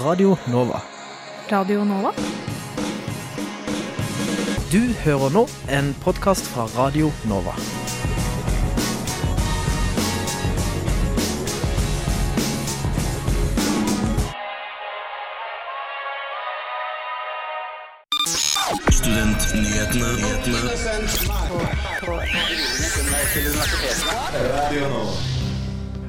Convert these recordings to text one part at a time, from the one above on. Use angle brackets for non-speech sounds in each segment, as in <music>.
Radio Nova. Radio Nova? Du hører nå en podkast fra Radio Nova.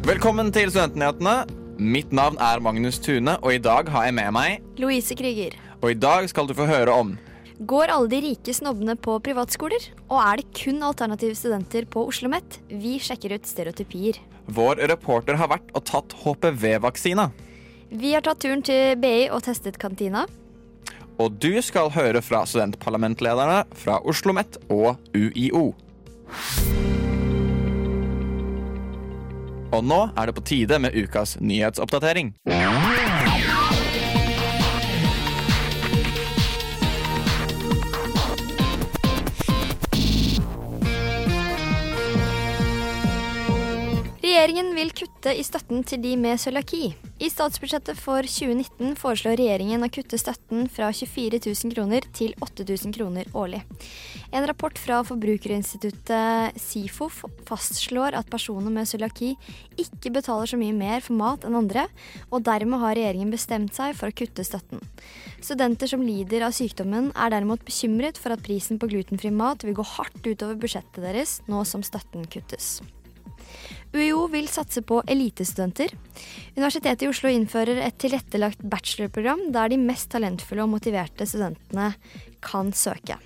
Velkommen til Studentnyhetene. Mitt navn er Magnus Tune, og i dag har jeg med meg Louise Krüger. Og i dag skal du få høre om Går alle de rike snobbene på privatskoler? Og er det kun alternative studenter på Oslo OsloMet? Vi sjekker ut stereotypier. Vår reporter har vært og tatt HPV-vaksina. Vi har tatt turen til BI og testet kantina. Og du skal høre fra studentparlamentlederne fra Oslo OsloMet og UiO. Og nå er det på tide med ukas nyhetsoppdatering. Regjeringen vil kutte i støtten til de med cøliaki. I statsbudsjettet for 2019 foreslår regjeringen å kutte støtten fra 24 000 kroner til 8000 kroner årlig. En rapport fra Forbrukerinstituttet SIFO fastslår at personer med cøliaki ikke betaler så mye mer for mat enn andre, og dermed har regjeringen bestemt seg for å kutte støtten. Studenter som lider av sykdommen er derimot bekymret for at prisen på glutenfri mat vil gå hardt utover budsjettet deres nå som støtten kuttes. UiO vil satse på elitestudenter. Universitetet i Oslo innfører et tilrettelagt bachelorprogram der de mest talentfulle og motiverte studentene kan søke.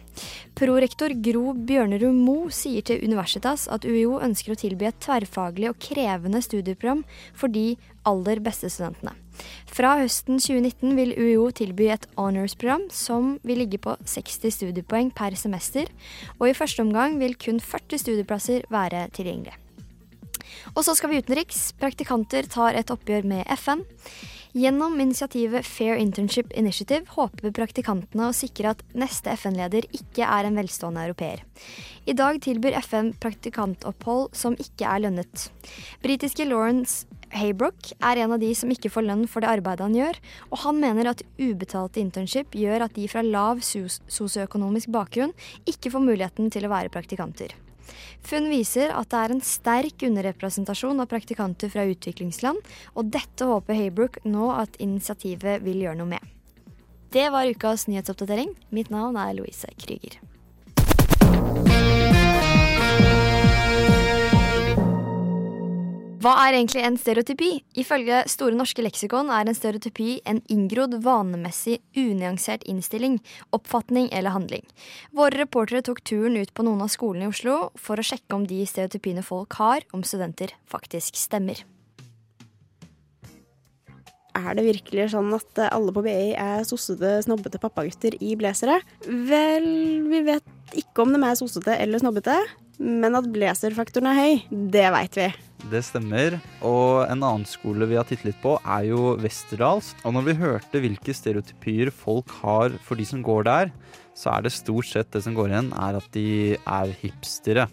Prorektor Gro Bjørnerud Mo sier til Universitas at UiO ønsker å tilby et tverrfaglig og krevende studieprogram for de aller beste studentene. Fra høsten 2019 vil UiO tilby et honors-program som vil ligge på 60 studiepoeng per semester, og i første omgang vil kun 40 studieplasser være tilgjengelige. Og så skal vi utenriks. Praktikanter tar et oppgjør med FN. Gjennom initiativet Fair Internship Initiative håper praktikantene å sikre at neste FN-leder ikke er en velstående europeer. I dag tilbyr FN praktikantopphold som ikke er lønnet. Britiske Lawrence Haybrook er en av de som ikke får lønn for det arbeidet han gjør, og han mener at ubetalte internship gjør at de fra lav sosioøkonomisk bakgrunn ikke får muligheten til å være praktikanter. Funn viser at det er en sterk underrepresentasjon av praktikanter fra utviklingsland, og dette håper Haybrook nå at initiativet vil gjøre noe med. Det var ukas nyhetsoppdatering. Mitt navn er Louise Krüger. Hva er egentlig en stereotypi? Ifølge Store norske leksikon er en stereotypi en inngrodd, vanemessig, unyansert innstilling, oppfatning eller handling. Våre reportere tok turen ut på noen av skolene i Oslo for å sjekke om de stereotypiene folk har om studenter, faktisk stemmer. Er det virkelig sånn at alle på BI er sossete, snobbete pappagutter i blazere? Vel, vi vet ikke om de er sossete eller snobbete, men at blazerfaktoren er høy, det veit vi. Det stemmer. Og en annen skole vi har tittet litt på, er jo Westerdals. Og når vi hørte hvilke stereotypier folk har for de som går der, så er det stort sett det som går igjen, er at de er hipstere.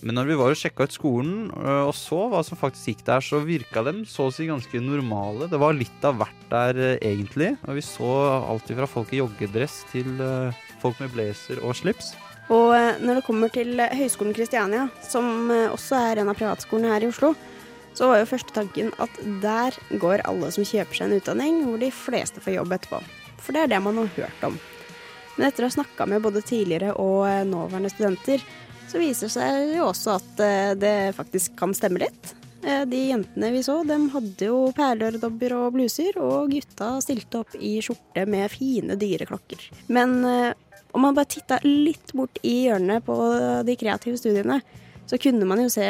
Men når vi var og sjekka ut skolen øh, og så hva som faktisk gikk der, så virka dem så å si ganske normale. Det var litt av hvert der øh, egentlig. Og vi så alltid fra folk i joggedress til øh, folk med blazer og slips. Og eh, når det kommer til eh, Høgskolen Kristiania, som eh, også er en av privatskolene her i Oslo, så var jo første tanken at der går alle som kjøper seg en utdanning, hvor de fleste får jobb etterpå. For det er det man har hørt om. Men etter å ha snakka med både tidligere og nåværende studenter, så viser det seg jo også at det faktisk kan stemme litt. De jentene vi så, de hadde jo perleøredobber og bluser, og gutta stilte opp i skjorte med fine, dyre klokker. Men om man bare titta litt bort i hjørnet på de kreative studiene, så kunne man jo se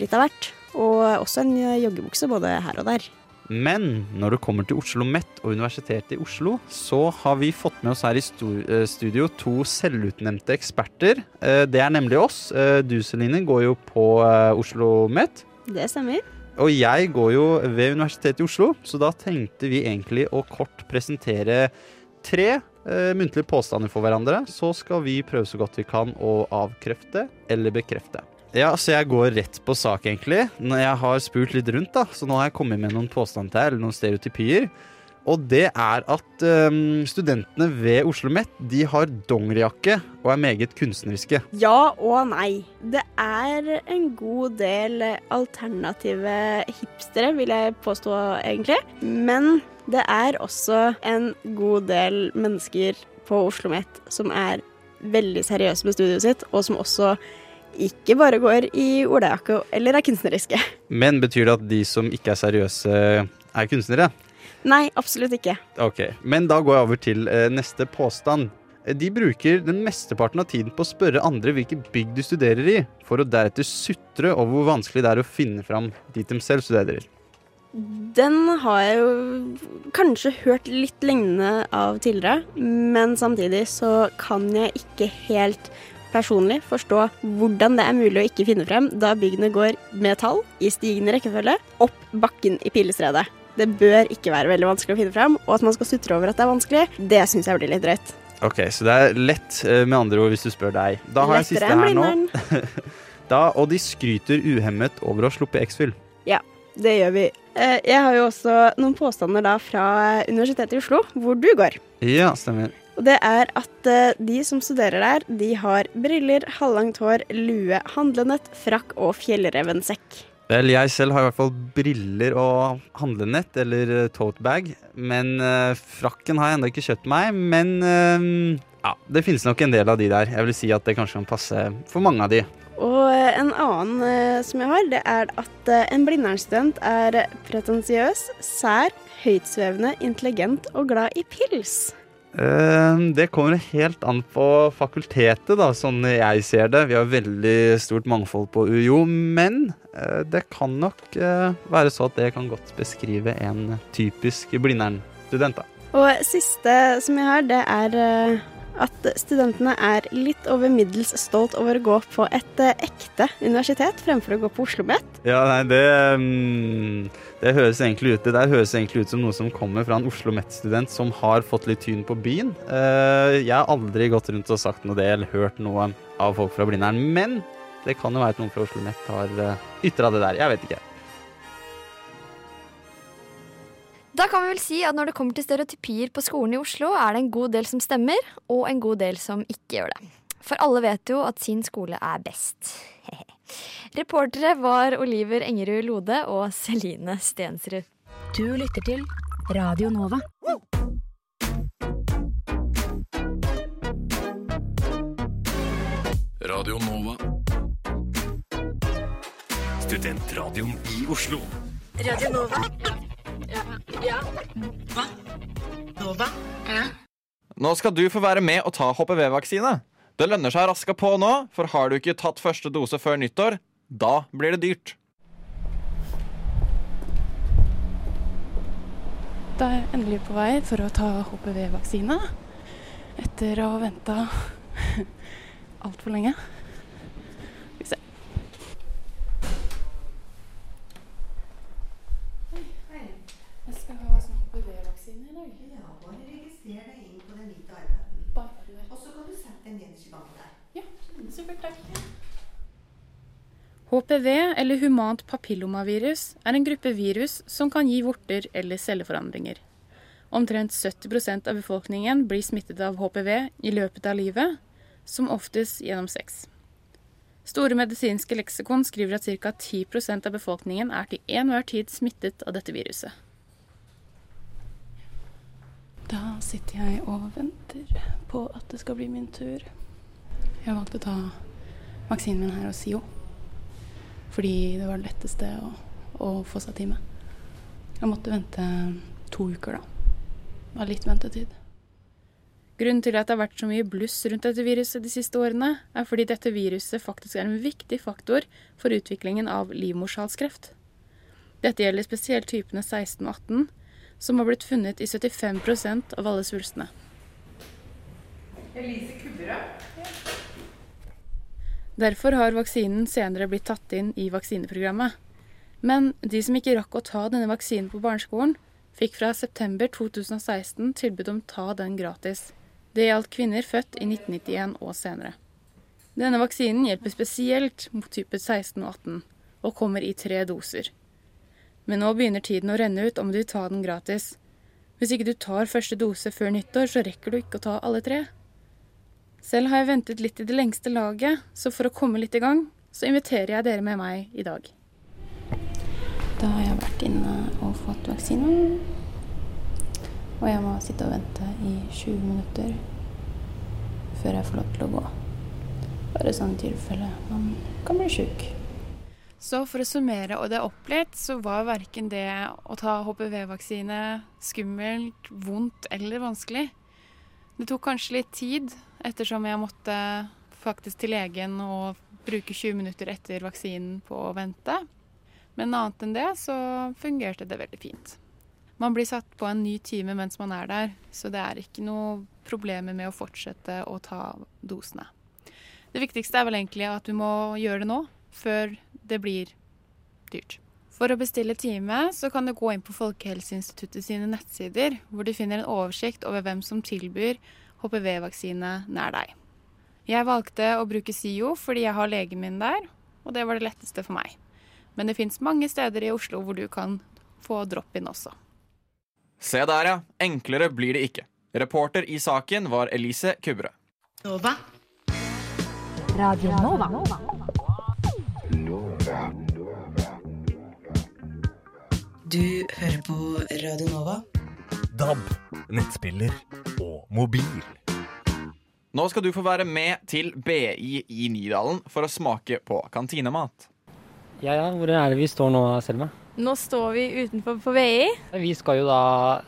litt av hvert. Og også en joggebukse både her og der. Men når det kommer til Oslo OsloMet og Universitetet i Oslo, så har vi fått med oss her i eh, studio to selvutnevnte eksperter. Eh, det er nemlig oss. Eh, du Celine går jo på Oslo OsloMet. Det stemmer. Og jeg går jo ved Universitetet i Oslo, så da tenkte vi egentlig å kort presentere tre eh, muntlige påstander for hverandre. Så skal vi prøve så godt vi kan å avkrefte eller bekrefte. Ja, så jeg går rett på sak, egentlig. Jeg har spurt litt rundt, da, så nå har jeg kommet med noen påstander til, eller noen stereotypier. Og det er at um, studentene ved Oslo OsloMet de har dongerijakke og er meget kunstneriske. Ja og nei. Det er en god del alternative hipstere, vil jeg påstå egentlig. Men det er også en god del mennesker på Oslo OsloMet som er veldig seriøse med studiet sitt, og som også ikke bare går i olajakke eller er kunstneriske. Men betyr det at de som ikke er seriøse, er kunstnere? Nei, absolutt ikke. Ok, Men da går jeg over til eh, neste påstand. De bruker den mesteparten av tiden på å spørre andre hvilke bygg de studerer i, for å deretter sutre over hvor vanskelig det er å finne fram dit de selv studerer. Den har jeg jo kanskje hørt litt lignende av tidligere, men samtidig så kan jeg ikke helt personlig forstå hvordan det er mulig å ikke finne frem da byggene går med tall i stigende rekkefølge opp bakken i Pilestredet. Det bør ikke være veldig vanskelig å finne frem, og at man skal sutre over at det er vanskelig, det syns jeg blir litt drøyt. Ok, Så det er lett, eh, med andre ord, hvis du spør deg. Da har jeg siste her nå. <laughs> da, og de skryter uhemmet over å ha sluppet X-Fill. Ja, det gjør vi. Eh, jeg har jo også noen påstander da fra Universitetet i Oslo, hvor du går. Ja, stemmer. Og det er at de som studerer der, de har briller, halvlangt hår, lue, handlenett, frakk og fjellrevensekk. Vel, jeg selv har i hvert fall briller og handlenett, eller totebag. tote bag. Men uh, frakken har jeg ennå ikke kjøpt meg. Men ja, det finnes nok en del av de der. Jeg vil si at det kanskje kan passe for mange av de. Og en annen som jeg har, det er at en Blindern-student er pretensiøs, sær, høytsvevende, intelligent og glad i pils. Ehm, det kommer helt an på fakultetet, da, sånn jeg ser det. Vi har veldig stort mangfold på UiO, men eh, det kan nok eh, være så at det kan godt beskrive en typisk Blindern-student. Og siste som jeg har, det er eh, at studentene er litt over middels stolt over å gå på et ekte universitet fremfor å gå på Oslo OsloMet. Ja, nei, det, um, det høres egentlig ut Det der høres egentlig ut som noe som kommer fra en Oslo Met-student som har fått litt tyn på byen. Uh, jeg har aldri gått rundt og sagt noe det eller hørt noe av folk fra Blindern, men det kan jo være at noen fra Oslo Met har eh, ytra det der. Jeg vet ikke. Da kan vi vel si at når det kommer til stereotypier på skolen i Oslo, er det en god del som stemmer, og en god del som ikke gjør det. For alle vet jo at sin skole er best. Reportere var Oliver Engerud Lode og Celine Stensrud. Du lytter til Radio Nova. Radio Nova. Studentradioen i Oslo. Radio Nova. Ja. Hva? Nova? Ja. Nå skal du få være med og ta HPV-vaksine. Det lønner seg raska på nå, for har du ikke tatt første dose før nyttår, da blir det dyrt. Da er jeg endelig på vei for å ta HPV-vaksine. Etter å ha venta <laughs> altfor lenge. HPV, eller humant papillomavirus, er en gruppe virus som kan gi vorter eller celleforandringer. Omtrent 70% av befolkningen blir smittet av HPV i løpet av livet, som oftest gjennom sex. Store medisinske leksikon skriver at ca. 10% av befolkningen er til enhver tid smittet av dette viruset. Da sitter jeg og venter på at det skal bli min tur. Jeg valgte å ta vaksinen min her hos SIO. Fordi det var det letteste å, å få seg time. Jeg måtte vente to uker, da. Det var litt ventetid. Grunnen til at det har vært så mye bluss rundt dette viruset de siste årene, er fordi dette viruset faktisk er en viktig faktor for utviklingen av livmorshalskreft. Dette gjelder spesielt typene 16 og 18, som har blitt funnet i 75% av alle svulstene. Elise Kubberød. Derfor har vaksinen senere blitt tatt inn i vaksineprogrammet. Men de som ikke rakk å ta denne vaksinen på barneskolen, fikk fra september 2016 tilbud om ta den gratis. Det gjaldt kvinner født i 1991 og senere. Denne vaksinen hjelper spesielt mot type 16 og 18, og kommer i tre doser. Men nå begynner tiden å renne ut om du vil ta den gratis. Hvis ikke du tar første dose før nyttår, så rekker du ikke å ta alle tre. Selv har jeg ventet litt i det lengste laget, så for å komme litt i gang, så inviterer jeg dere med meg i dag. Da har jeg vært inne og fått vaksinen. Og jeg må sitte og vente i 20 minutter før jeg får lov til å gå. Bare sånn tilfelle man kan bli sjuk. Så for å summere og det er litt, så var verken det å ta HPV-vaksine skummelt, vondt eller vanskelig. Det tok kanskje litt tid, ettersom jeg måtte faktisk til legen og bruke 20 minutter etter vaksinen på å vente. Men annet enn det så fungerte det veldig fint. Man blir satt på en ny time mens man er der, så det er ikke noe problemer med å fortsette å ta dosene. Det viktigste er vel egentlig at du må gjøre det nå, før det blir dyrt. For å bestille time så kan du gå inn på Folkehelseinstituttet sine nettsider, hvor du finner en oversikt over hvem som tilbyr HPV-vaksine nær deg. Jeg valgte å bruke SIO fordi jeg har legen min der, og det var det letteste for meg. Men det fins mange steder i Oslo hvor du kan få drop-in også. Se der, ja. Enklere blir det ikke. Reporter i saken var Elise Kubberød. Nova. Radio Nova. Du hører på Radio Nova. DAB, nettspiller og mobil. Nå skal du få være med til BI i Nydalen for å smake på kantinemat. Ja, ja, hvor er det vi står nå, Selma? Nå står vi utenfor på VI Vi skal jo da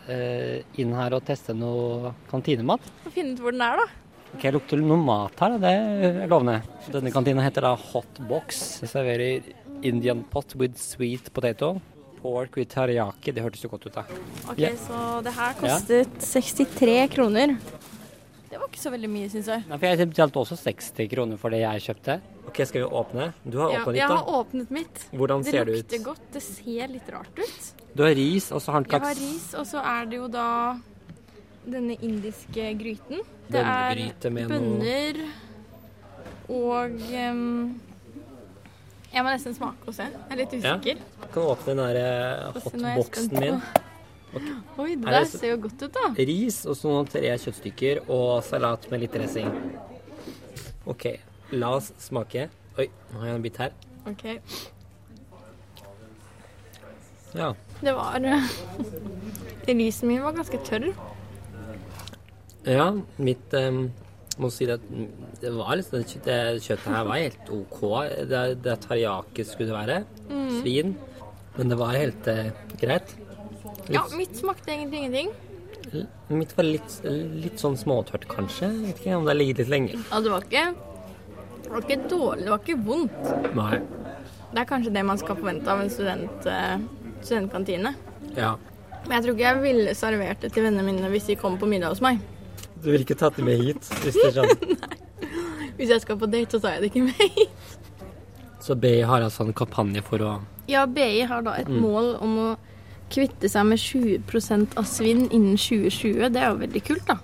eh, inn her og teste noe kantinemat. Få finne ut hvor den er, da. Ok, Jeg lukter noe mat her, det er lovende. Denne kantina heter da Hot Box. Det serverer Indian pot with sweet potato. Pork with teriyaki. Det hørtes jo godt ut, da. Ok, yeah. Så det her kostet 63 kroner. Det var ikke så veldig mye, syns jeg. Nei, for Jeg betalte også 60 kroner for det jeg kjøpte. Ok, Skal vi åpne? Du har Ja, åpnet jeg har åpnet mitt. Hvordan ser det ut? Det lukter godt. Det ser litt rart ut. Du har ris, og så har den Jeg har ris, og så er det jo da denne indiske gryten. Det er bønner og em, Jeg må nesten smake og se. Jeg er litt Ja. Kan Kan åpne den der eh, hotboxen min. Okay. Oi, det Er der ser jo godt ut, da. Ris og så noen tre kjøttstykker og salat med litt dressing. OK, la oss smake. Oi, nå har jeg en bit her. Ok, Ja. Det var eh, <laughs> Risen min var ganske tørr. Ja, mitt um, må si det at det var sånn Det kjøttet her var helt OK. Det, det teriyaki skulle det være. Mm. Svin. Men det var helt eh, greit. Ja, mitt smakte egentlig ingenting. Mitt var litt, litt sånn småtørt, kanskje. Jeg vet ikke om det har ligget litt lenge. Ja, det var ikke Det var ikke dårlig, det var ikke vondt. Nei. Det er kanskje det man skal forvente av en student, eh, studentkantine. Ja. Men jeg tror ikke jeg ville servert det til vennene mine hvis de kom på middag hos meg. Du vil ikke tatt det med hit? Hvis det er sånn. <laughs> Hvis jeg skal på date, så tar jeg det ikke med hit. Så BI har altså en kampanje for å Ja, BI har da et Mm. mål om å kvitte seg med 20 av svinn innen 2020. Det er jo veldig kult, da.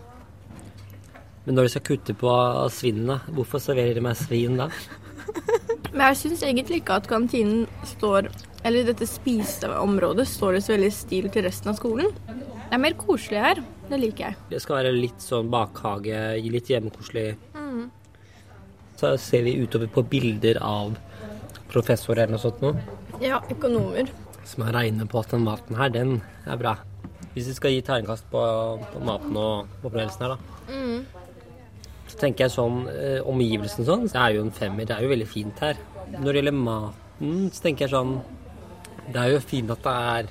Men når de skal kutte på svinnet, hvorfor serverer de meg svin da? Men jeg syns egentlig ikke at kantinen står Eller dette spiseområdet står i så veldig stil til resten av skolen. Det er mer koselig her. Det liker jeg. Det skal være litt sånn bakhage, litt hjemmekoselig. Mm. Så ser vi utover på bilder av professorer eller noe sånt noe, Ja, økonomer. som har regnet på at den maten her, den er bra. Hvis vi skal gi terningkast på, på maten og opplevelsen her, da. Mm. Så tenker jeg sånn, eh, omgivelsen sånn, det er jo en femmer. Det er jo veldig fint her. Når det gjelder maten, så tenker jeg sånn, det er jo fint at det er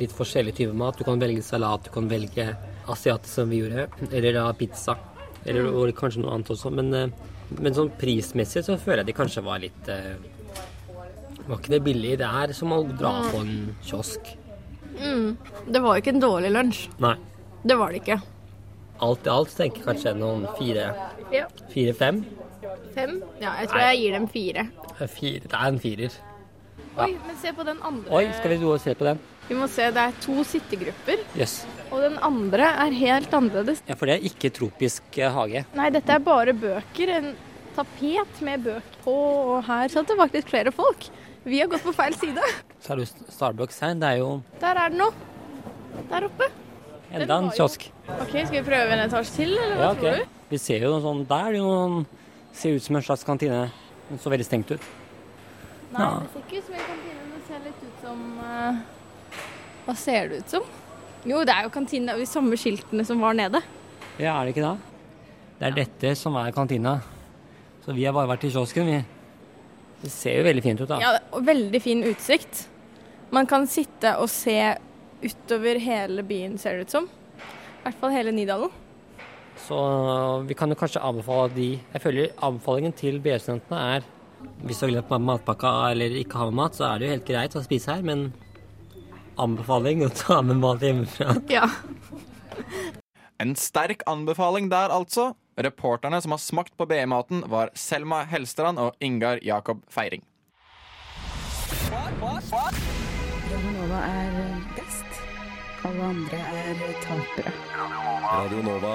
litt forskjellig type mat. Du kan velge salat, du kan velge asiatisk som vi gjorde, eller da pizza. Eller Mm. og kanskje noe annet også. Men, eh, men sånn prismessig så føler jeg de kanskje var litt eh, Var ikke det billig? Det er som å dra på en kiosk. Mm. Det var ikke en dårlig lunsj. Nei. Det var det ikke. Alt i alt tenker jeg kanskje noen fire, Ja. fire-fem. Fem? Ja, jeg tror jeg gir dem fire. Fire. Det er en firer. Oi, men se på den andre. Oi, skal vi gå og se på den? Vi må se, det er to sittegrupper, Yes. og den andre er helt annerledes. Ja, for det er ikke tropisk eh, hage. Nei, dette er bare bøker. En tapet med bøker på, og her satt det faktisk flere folk. Vi har gått på feil side. Så har du Starbucks her. Det er jo Der er den nå. Der oppe. Enda en kiosk. Ok, Skal vi prøve en etasje til, eller hva Ja, okay. tror du? Vi ser jo noe sånn Der er det noen Ser ut som en slags kantine. Den så veldig stengt ut. Nei, Ja. det ser ikke ut som en kantine. Det ser litt ut som uh, Hva ser det ut som? Jo, det er jo kantine. og de samme skiltene som var nede. Ja, er det ikke det? Det er dette som er kantina. Så vi har bare vært i kiosken, vi. Det ser jo veldig fint ut, da. Ja, og veldig fin utsikt. Man kan sitte og se utover hele byen, ser det ut som. I hvert fall hele Nydalen. Så vi kan jo kanskje anbefale de Jeg føler anbefalingen til BI-studentene er hvis du har glemt matpakka eller ikke har med mat, så er det jo helt greit å spise her, men anbefaling å ta med mat hjemmefra. <laughs> Ja. En sterk anbefaling der, altså. Reporterne som har smakt på BI-maten, var Selma Helstrand og Ingar Jakob Feiring. Radionova er best. Alle andre er tapere. Radio Nova.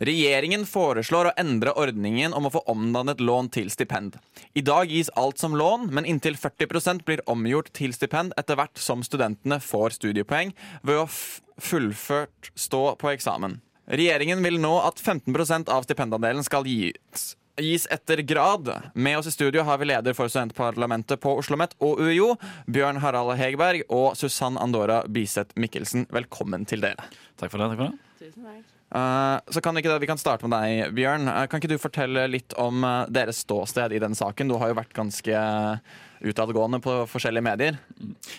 Regjeringen foreslår å endre ordningen om å få omdannet lån til stipend. I dag gis alt som lån, men inntil 40% blir omgjort til stipend etter hvert som studentene får studiepoeng ved å f- fullført stå på eksamen. Regjeringen vil nå at 15% av stipendandelen skal gis. Gis etter grad. Med oss i studio har vi leder for studentparlamentet på Oslo OsloMet og UiO, Bjørn Harald Hegberg og Susann Andora Biseth Mikkelsen. Velkommen til dere. Takk for det. takk for det. Tusen takk. Uh, så kan ikke Vi kan starte med deg, Bjørn. Uh, kan ikke du fortelle litt om uh, deres ståsted i den saken? Du har jo vært ganske utadgående på forskjellige medier.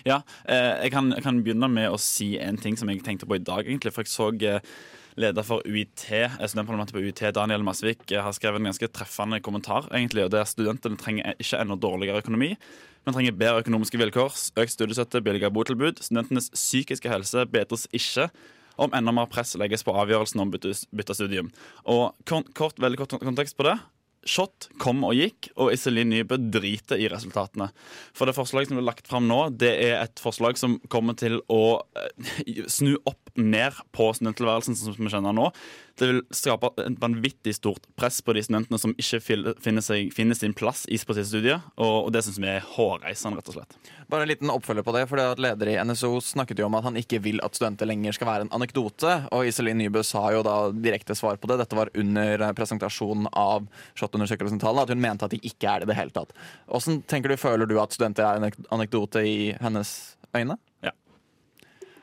Ja, eh, jeg, kan, jeg kan begynne med å si en ting som jeg tenkte på i dag, egentlig. For jeg så leder for UiT, eh, studentparlamentet på UiT, Daniel Masvik, eh, har skrevet en ganske treffende kommentar. egentlig, og det er Studentene trenger ikke enda dårligere økonomi, men trenger bedre økonomiske vilkår, økt studiestøtte, billigere botilbud. Studentenes psykiske helse bedres ikke om enda mer press legges på avgjørelsen om bytte, studium. Og kort, veldig kort kontekst på det. Shot kom og gikk, og Iselin Nybø driter i resultatene. For det forslaget som blir lagt fram nå, det er et forslag som kommer til å eh, snu opp ned på studenttilværelsen som vi kjenner nå. Det vil skape et vanvittig stort press på de studentene som ikke finner, seg, finner sin plass i spesialstudiet, og, og det syns vi er hårreisende, rett og slett. Bare en liten oppfølger på det, for det at Leder i NSO snakket jo om at han ikke vil at studenter lenger skal være en anekdote. Og Iselin Nybø sa jo da direkte svar på det. Dette var under presentasjonen av SHoT-undersøkelsen-tallene, at hun mente at de ikke er det i det hele tatt. Hvordan tenker du, føler du at studenter er en anekdote i hennes øyne? Ja.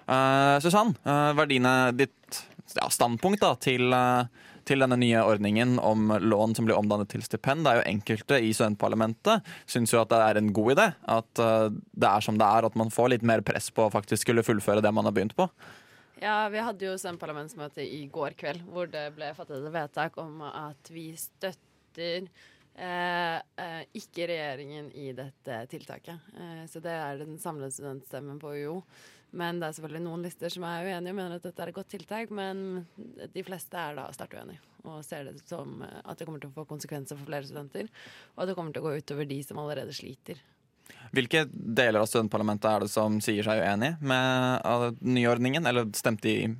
Uh, Susann, uh, hva er dine, ditt ja, standpunkt da, til, uh, til denne nye ordningen om lån som blir omdannet til stipend? Det er jo enkelte i studentparlamentet syns jo at det er en god idé. At eh, det er som det er, at man får litt mer press på å faktisk skulle fullføre det man har begynt på. Ja, vi hadde jo studentparlamentsmøte i går kveld, hvor det ble fattet et vedtak om at vi støtter eh, eh, ikke regjeringen i dette tiltaket. Eh, så det er den samlede studentstemmen på UiO. Men det er selvfølgelig noen lister som er uenige og mener at dette er et godt tiltak, men de fleste er da sterkt uenige og ser det som eh, at det kommer til å få konsekvenser for flere studenter, og at det kommer til å gå utover de som allerede sliter. Hvilke deler av studentparlamentet er det som sier seg uenig med nyordningen? Eller stemte de,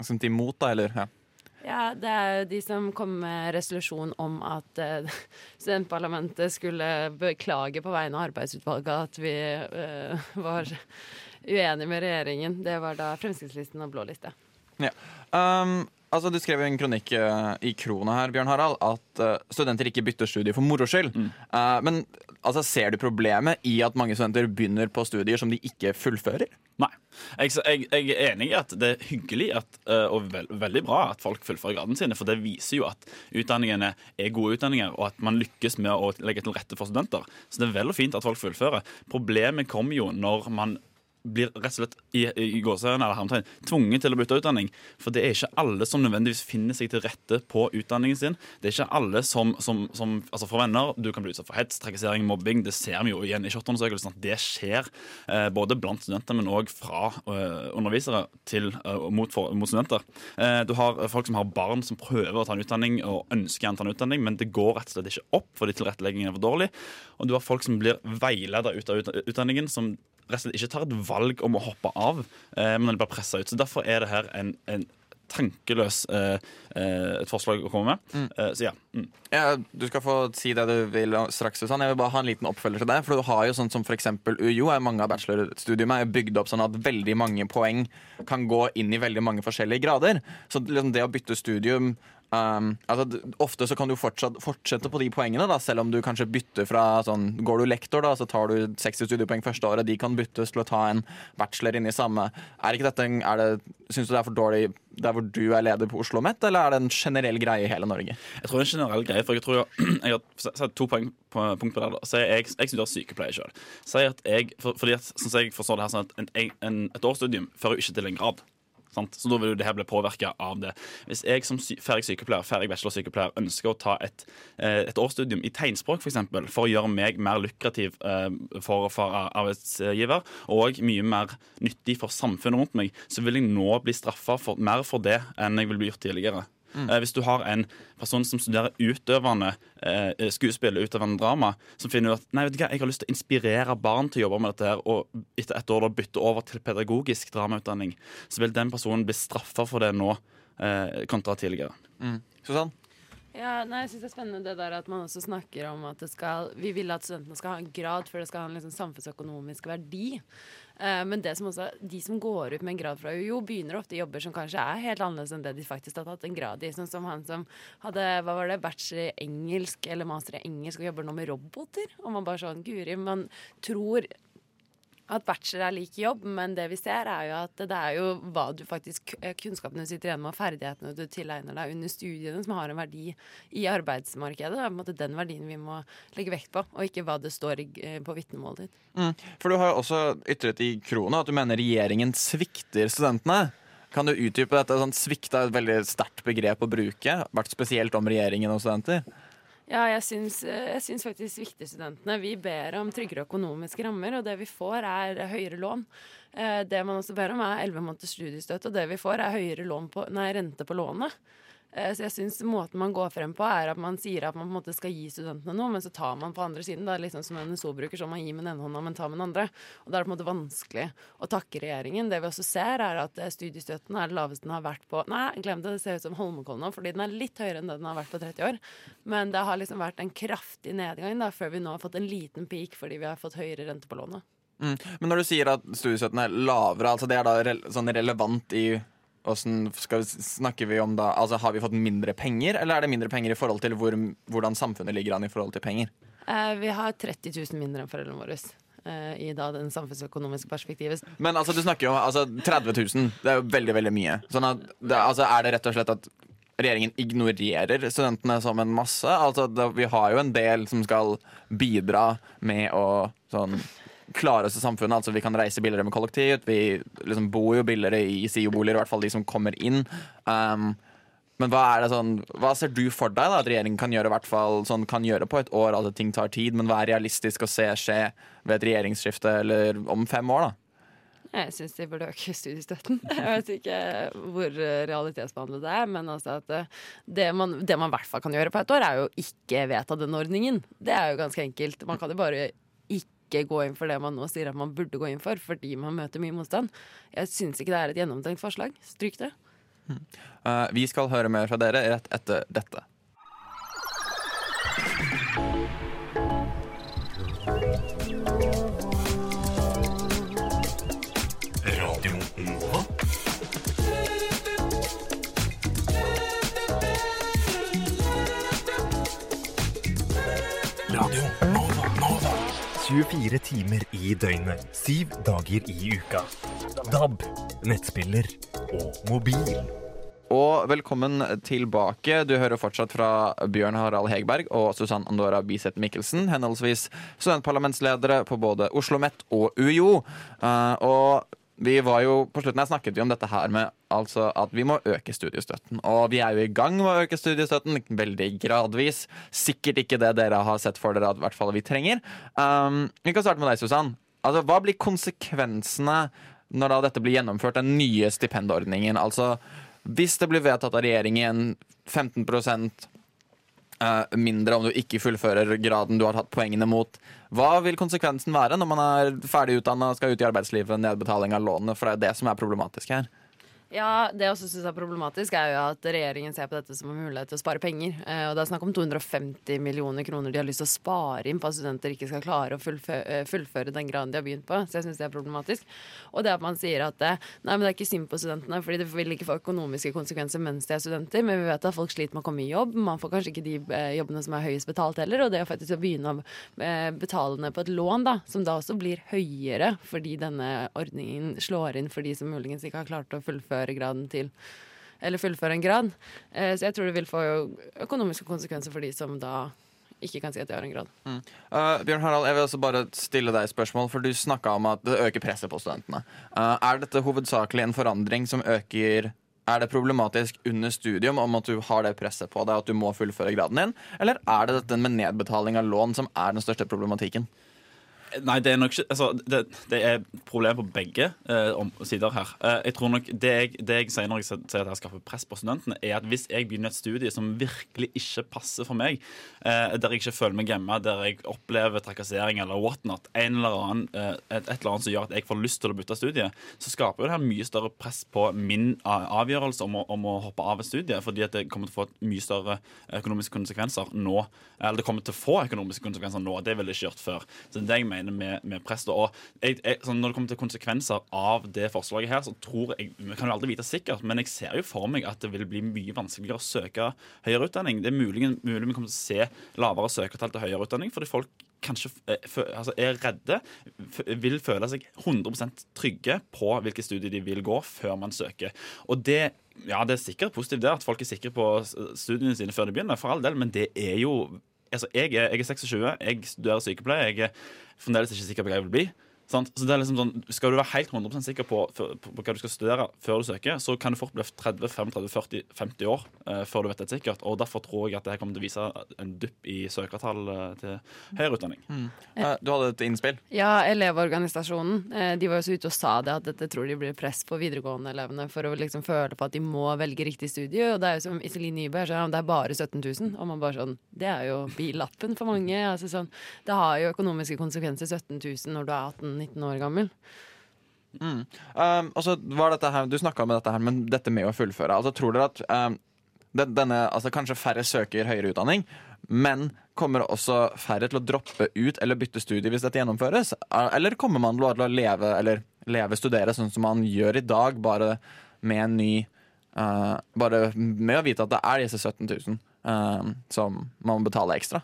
stemte imot, da? Eller, ja. Ja, det er jo de som kom med resolusjon om at eh, studentparlamentet skulle beklage på vegne av arbeidsutvalget at vi uh, var uenige med regjeringen. Det var da Fremskrittslisten og Blå liste. Ja. Um, altså, du skrev jo en kronikk uh, i Krona her, Bjørn Harald, at uh, studenter ikke bytter studie for moro skyld. Eh, men altså, ser du problemet i at mange studenter begynner på studier som de ikke fullfører? Nei. Jeg, jeg, jeg er enig i at det er hyggelig at, og veld, veldig bra at folk fullfører gradene sine, for det viser jo at utdanningene er gode utdanninger, og at man lykkes med å legge til rette for studenter. Så det er vel og fint at folk fullfører. Problemet kommer jo når man blir rett og slett i, i gåseøyne eller hermetegn tvunget til å bytte utdanning. For det er ikke alle som nødvendigvis finner seg til rette på utdanningen sin. Det er ikke alle som, som, som altså for venner Du kan bli utsatt for hets, trakassering, mobbing. Det ser vi jo igjen i SHoT-undersøkelsen det skjer eh, både blant studenter, men òg fra eh, undervisere til, eh, mot, for, mot studenter. Eh, du har folk som har barn som prøver å ta en utdanning og ønsker å ta en utdanning, men det går rett og slett ikke opp fordi tilretteleggingen er for dårlig. Og du har folk som blir veiledet ut av utdanningen, som ikke tar et valg om å hoppe av, eh, men blir pressa ut. Så Derfor er det her en, en tankeløs eh, eh, et forslag å komme med. Mm. Eh, så ja. Mm. Ja, du skal få si det du vil straks, Susann. Jeg vil bare ha en liten oppfølger til det. For du har jo sånn som eksempel UiO, er mange av bachelorstudiene er bygd opp sånn at veldig mange poeng kan gå inn i veldig mange forskjellige grader. Så liksom det å bytte studium um, altså, Ofte så kan du fortsatt, fortsette på de poengene, da, selv om du kanskje bytter fra sånn Går du lektor, da, så tar du 60 studiepoeng første året. De kan byttes til å ta en bachelor inn i samme. Er ikke dette er det, Syns du det er for dårlig der hvor du er leder på Oslo OsloMet, eller er det en generell greie i hele Norge? Jeg tror det er en generell greie, for jeg tror jeg, jeg har satt to poeng på, punkt på det. da. Så jeg, jeg studerer sykepleie sjøl. For, fordi at, sånn jeg forstår det her, sånn at en, en, et årsstudium fører jo ikke til en grad. Sant? Så da vil jo det her bli påvirka av det. Hvis jeg som ferdig sykepleier ferdig bachelorsykepleier ønsker å ta et, eh, et årsstudium i tegnspråk for, eksempel, for å gjøre meg mer lukrativ eh, for, for arbeidsgiver, og mye mer nyttig for samfunnet rundt meg, så vil jeg nå bli straffa mer for det enn jeg vil bli gjort tidligere. Mm. Eh, Hvis du har en person som studerer utøvende eh, skuespill, utøvende drama, som finner ut at nei, vet du hva, jeg har lyst til å inspirere barn til å jobbe med dette, her, og etter ett år da bytte over til pedagogisk dramautdanning, så vil den personen bli straffa for det nå, eh, kontra tidligere. Mm. Susann? Ja, nei, jeg synes Det er spennende det der at man også snakker om at skal, vi vil at studentene skal ha en grad for det skal ha en liksom samfunnsøkonomisk verdi. Eh, men det som også, de som går ut med en grad fra UiO, begynner ofte i jobber som kanskje er helt annerledes enn det de faktisk har tatt en grad i. Sånn som han som hadde hva var det, bachelor i engelsk eller master i engelsk og jobber nå med roboter. Og man bare sånn, guri, man tror at bachelor er lik jobb, men det vi ser er jo at det er jo hva du faktisk kunnskapene du sitter igjen med, og ferdighetene du tilegner deg under studiene, som har en verdi i arbeidsmarkedet. Det er på en måte den verdien vi må legge vekt på, og ikke hva det står eh, på vitnemålet ditt. Mm. For du har jo også ytret i Krona at du mener regjeringen svikter studentene. Kan du utdype dette? Sånn, svikta er et veldig sterkt begrep å bruke, vært spesielt om regjeringen og studenter. Ja, jeg syns, eh, faktisk viktigstudentene. Vi ber om tryggere økonomiske rammer, og det vi får, er høyere lån. Eh, Det man også ber om, er 11 måneders studiestøtte, og det vi får, er høyere lån på, nei, rente på lånet. Eh, Så jeg syns måten man går frem på, er at man sier at man på en måte skal gi studentene noe, men så tar man på andre siden. Det er liksom som en NSO-bruker, som man gir med den ene hånda, men tar med den andre. Og da er det på en måte vanskelig å takke regjeringen. Det vi også ser, er at eh, studiestøtten er det laveste den har vært på Nei, glem det, det ser ut som Holmenkollen nå, fordi den er litt høyere enn det den har vært på 30 år. Men det har liksom vært en kraftig nedgang da, før vi nå har fått en liten peak fordi vi har fått høyere rente på lånet. Mm. Men når du sier at studiestøtten er lavere, altså det er da re sånn relevant i Åssen skal vi snakker vi om da Altså Har vi fått mindre penger, eller er det mindre penger i forhold til hvor, hvordan samfunnet ligger an i forhold til penger? Eh, vi har 30 000 mindre enn foreldrene våre eh, i da den samfunnsøkonomiske perspektivet. Men altså, du snakker jo om altså, 30 000. Det er jo veldig, veldig mye. Sånn at det, altså, Er det rett og slett at regjeringen ignorerer studentene som en masse? Altså, det, Vi har jo en del som skal bidra med å sånn klare oss i samfunnet. Altså Vi kan reise billigere med kollektivt. Vi liksom bor jo billigere i SIO-boliger, i hvert fall de som kommer inn. Um, men hva er det sånn Hva ser du for deg da at regjeringen kan gjøre, hvert fall, sånn, kan gjøre på et år? Altså ting tar tid, men hva er realistisk å se skje ved et regjeringsskifte eller om fem år? da? Jeg syns de burde øke studiestøtten. <laughs> Jeg vet ikke hvor eh, realitetsbehandlet det er, men altså at eh, det man, det man i hvert fall kan gjøre på et år, er jo ikke vedta den ordningen. Det er jo ganske enkelt. Man kan jo bare ikke gå inn for det man nå sier at man burde gå inn for, fordi man møter mye motstand. Jeg syns ikke det er et gjennomtenkt forslag. Stryk det. Uh, vi skal høre mer fra dere rett etter dette. 24 timer i døgnet, syv dager i uka. DAB, nettspiller og mobil. Og velkommen tilbake. Du hører fortsatt fra Bjørn Harald Hegberg og Susann Andora Biseth Mikkelsen, henholdsvis studentparlamentsledere på både Oslo OsloMet og UiO. Uh, og vi var jo, På slutten her snakket vi om dette her med altså at vi må øke studiestøtten. Og vi er jo i gang med å øke studiestøtten, veldig gradvis. Sikkert ikke det dere har sett for dere at hvert fall vi trenger. Um, vi kan starte med deg, Susann. Altså, hva blir konsekvensene når da dette blir gjennomført, den nye stipendordningen? Altså, hvis det blir vedtatt av regjeringen 15 eh, mindre om du ikke fullfører graden du har hatt poengene mot, hva vil konsekvensen være når man er ferdig utdanna skal ut i arbeidslivet, nedbetaling av lånet? For det er det som er problematisk her. Ja, Det jeg også synes er problematisk, er jo at regjeringen ser på dette som en mulighet til å spare penger. Eh, og Det er snakk om 250 millioner kroner de har lyst til å spare inn på at studenter ikke skal klare å fullføre, eh, fullføre den graden de har begynt på. Så jeg syns det er problematisk. Og det at man sier at det, nei, men det er ikke synd på studentene, fordi det vil ikke få økonomiske konsekvenser mens de er studenter. Men vi vet at folk sliter med å komme i jobb. Man får kanskje ikke de eh, jobbene som er høyest betalt heller. Og det er faktisk å begynne å eh, betale ned på et lån, da, som da også blir høyere fordi denne ordningen slår inn for de som muligens ikke har klart å fullføre graden til Eller fullføre en grad. Eh, så jeg tror det vil få økonomiske konsekvenser for de som da ikke kan si at de har en grad. Mm. Uh, Bjørn Harald, jeg vil også bare stille deg spørsmål, for du snakka om at det øker presset på studentene. Uh, er dette hovedsakelig en forandring som øker er det problematisk under studium om at du har det presset på deg at du må fullføre graden din, eller er det dette med nedbetaling av lån som er den største problematikken? Nei, det er nok ikke altså, det, det, er problemer på begge eh, sider her. Eh, jeg tror nok Det jeg, det jeg sier når jeg sier at jeg skaffer press på studentene, er at hvis jeg begynner et studie som virkelig ikke passer for meg, eh, der jeg ikke føler meg hjemme, der jeg opplever trakassering eller whatnot, en eller annen, eh, et, et, eller annet som gjør at jeg får lyst til å bytte studie, så skaper jo det her mye større press på min avgjørelse om å, om å hoppe av et studie, fordi at det kommer til å få mye større økonomiske konsekvenser nå. Eller det kommer til å få økonomiske konsekvenser nå. Det ville det ikke gjort før. Så det jeg mener mener med, med press. Og jeg, jeg, sånn når det kommer til konsekvenser av det forslaget her, så tror jeg Vi kan jo aldri vite sikkert, men jeg ser jo for meg at det vil bli mye vanskeligere å søke høyere utdanning. Det er mulig, mulig vi kommer til å se lavere søkertall til høyere utdanning fordi folk kanskje eh, altså er redde, vil føle seg 100% trygge på hvilke studier de vil gå, før man søker. Og det ja, det er sikkert positivt det at folk er sikre på studiene sine før de begynner, for all del, men det er jo altså, jeg, er, jeg er 26, jeg studerer sykepleie. Jeg er fremdeles ikke sikker på hva jeg vil bli. Sant? Så det er liksom sånn, Skal du være helt 100 sikker på, på, på, hva du skal studere før du søker, så kan du fort bli 30-35-40-50 år eh, før du vet det sikkert. Og Derfor tror jeg at det kommer til å vise en dupp i søkertall uh, til høyere utdanning. Mm. Uh, du hadde et innspill? Ja, Elevorganisasjonen de var jo så ute og sa det at dette tror de blir press på videregående-elevene for å liksom føle på at de må velge riktig studie. Og det er jo som Iselin Nybø så det er bare 17 000. Og man bare sånn Det er jo billappen for mange. Altså sånn, det har jo økonomiske konsekvenser 17 000 når du er 18 19 år gammel. Mm. Um, altså, her, du snakka om dette her, men dette med å fullføre. Altså, tror dere at um, denne, altså, Kanskje færre søker høyere utdanning, men kommer også færre til å droppe ut eller bytte studie hvis dette gjennomføres? Eller kommer man til å leve eller leve studere sånn som man gjør i dag, bare med en ny uh, Bare med å vite at det er disse 17 000 uh, som man må betale ekstra?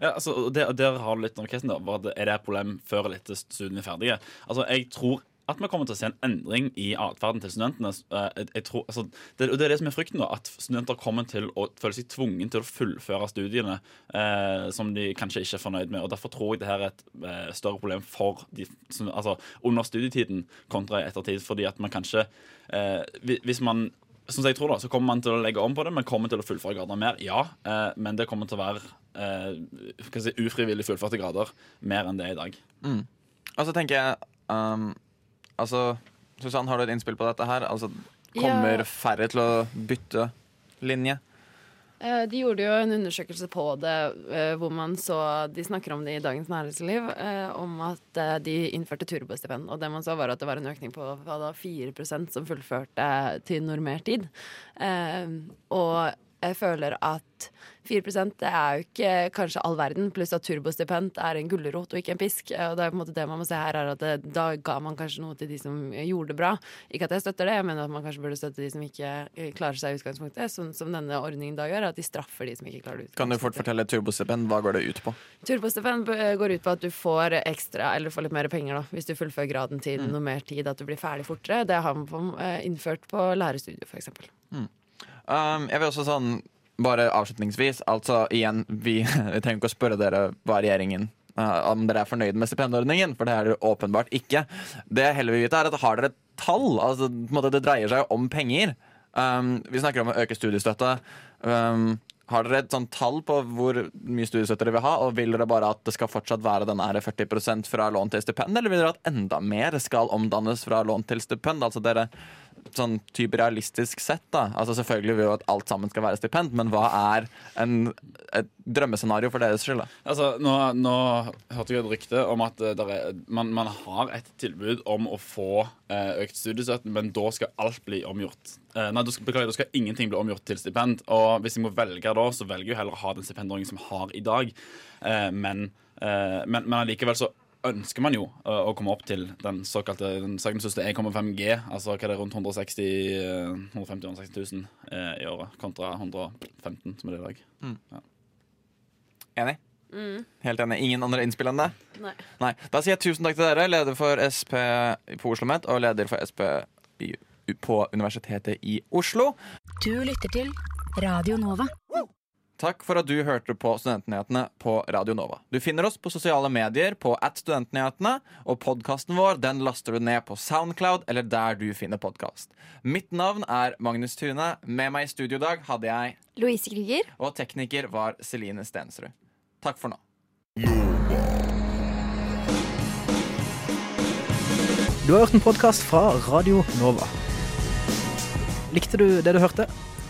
Ja, altså, der, der har du litt av casen. Er det et problem før eller etter studiene er ferdige? Altså, jeg tror at vi kommer til å se en endring i atferden til studentene. Eh, jeg, tror, altså, det, det er det som er frykten, da, at studenter kommer til å føle seg tvungen til å fullføre studiene eh, som de kanskje ikke er fornøyd med. og Derfor tror jeg det her er et eh, større problem for de, altså, under studietiden kontra i ettertid. fordi at man kanskje eh, Hvis man som jeg tror da, så kommer man til å legge om på det, men kommer til å fullføre grader mer. Ja, eh, men det kommer til å være eh, si, ufrivillig fullførte grader mer enn det er i dag. Mm. Og så tenker jeg um, Altså, Susann, har du et innspill på dette her? Altså, kommer ja. færre til å bytte linje? Eh, de gjorde jo en undersøkelse på det eh, hvor man så De snakker om det i Dagens Næringsliv, eh, om at de innførte turbostipend. Og det man så, var at det var en økning på da, 4% som fullførte til normert tid. Og jeg føler at 4 det er jo ikke kanskje all verden, pluss at turbostipend er en gulrot og ikke en pisk. Og det er på en måte det man må se her, er at det, da ga man kanskje noe til de som gjorde det bra. Ikke at jeg støtter det, mener at man kanskje burde støtte de som ikke eh, klarer seg i utgangspunktet, Som, som denne ordningen da gjør, at de straffer de som ikke klarer det. Kan du fort fortelle turbostipend, hva går det ut på? Turbostipend eh, går ut på at du får ekstra, eller får litt mer penger da, hvis du fullfører graden til mm. noe mer tid, at du blir ferdig fortere. Det har man eh, innført på lærerstudiet, f.eks. Mm. Um, jeg vil også sånn bare avslutningsvis, altså igjen, vi, <laughs> vi trenger ikke å spørre dere hva regjeringen uh, om dere er fornøyd med stipendordningen, for det er dere åpenbart ikke. Det jeg heller vil vite, er at har dere tall? Altså, måte, det dreier seg om penger. Um, vi snakker om å øke studiestøtte. Um, har dere et sånt tall på hvor mye studiestøtte dere vil ha? Og vil dere bare at det skal fortsatt være denne 40% fra lån til stipend, eller vil dere at enda mer skal omdannes fra lån til stipend? Altså dere sånn type realistisk sett, da Altså Selvfølgelig vil jo at alt sammen skal være stipend, men hva er en, et drømmescenario for deres skyld? da? Altså, nå, nå hørte jeg et rykte om at eh, er, man, man har et tilbud om å få eh, økt studiestøtte, men da skal alt bli omgjort. Eh, nei, beklager, da skal ingenting bli omgjort til stipend. Og hvis jeg må velge da, så velger jeg heller å ha den stipendordningen som har i dag. Eh, men, eh, men, men allikevel så ønsker man jo uh, å komme opp til den såkalte den sagnomsuste 1,5 G. Altså hva det er rundt 160 uh, 150 160 000 uh, i året kontra 115 som er det i dag. Mm. Ja. Enig? Mm. Helt enig. Ingen andre innspill enn det? Nei. Nei. Da sier jeg tusen takk til dere, leder for SP på Oslo OsloMet og leder for SP på Universitetet i Oslo. Du lytter til Radio Nova. Takk for at du hørte på Studentnyhetene på Radio Nova. Du finner oss på sosiale medier på at studentnyhetene, og podkasten vår den laster du ned på Soundcloud eller der du finner podkast. Mitt navn er Magnus Tune. Med meg i studio i dag hadde jeg Louise Krüger. Og tekniker var Celine Stensrud. Takk for nå. Du har hørt en podkast fra Radio Nova. Likte du det du hørte?